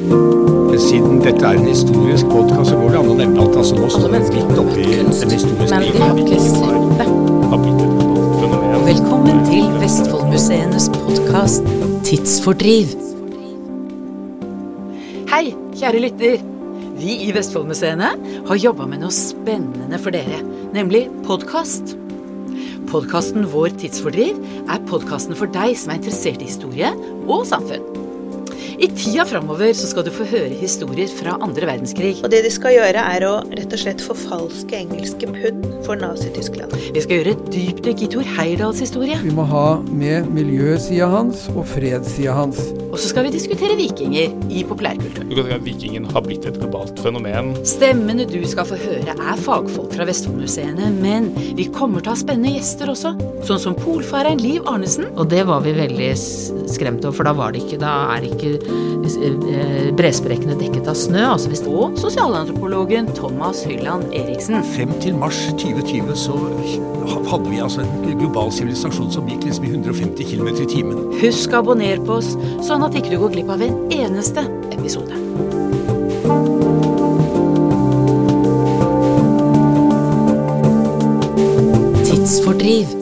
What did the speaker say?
Siden dette er en historisk podkast, så går det an å nevne at altså, nå står vi midt oppi en historisk fenomen. Velkommen til Vestfoldmuseenes podkast Tidsfordriv. Hei, kjære lytter. Vi i Vestfoldmuseene har jobba med noe spennende for dere, nemlig podkast. Podkasten Vår tidsfordriv er podkasten for deg som er interessert i historie og samfunn. I tida framover så skal du få høre historier fra andre verdenskrig. Og det de skal gjøre, er å rett og slett forfalske engelske pund for Nazi-Tyskland. Vi skal gjøre et dypdykk i Tor Heyerdahls historie. Vi må ha med miljøsida hans og fredssida hans. Og så skal vi diskutere vikinger i populærkulturen. Du kan si at Vikingen har blitt et globalt fenomen. Stemmene du skal få høre er fagfolk fra Vestfoldmuseene, men vi kommer til å ha spennende gjester også. Sånn som polfareren Liv Arnesen. Og det var vi veldig skremt over, for da var det ikke Da er det ikke bresprekkene dekket av snø. Altså hvis Og sosialantropologen Thomas Hylland Eriksen. Frem til mars 2020 så hadde vi altså en global sivilisasjon som gikk liksom i 150 km i timen. Husk å abonnere på oss, sånn at ikke du går glipp av en eneste episode. Tidsfordriv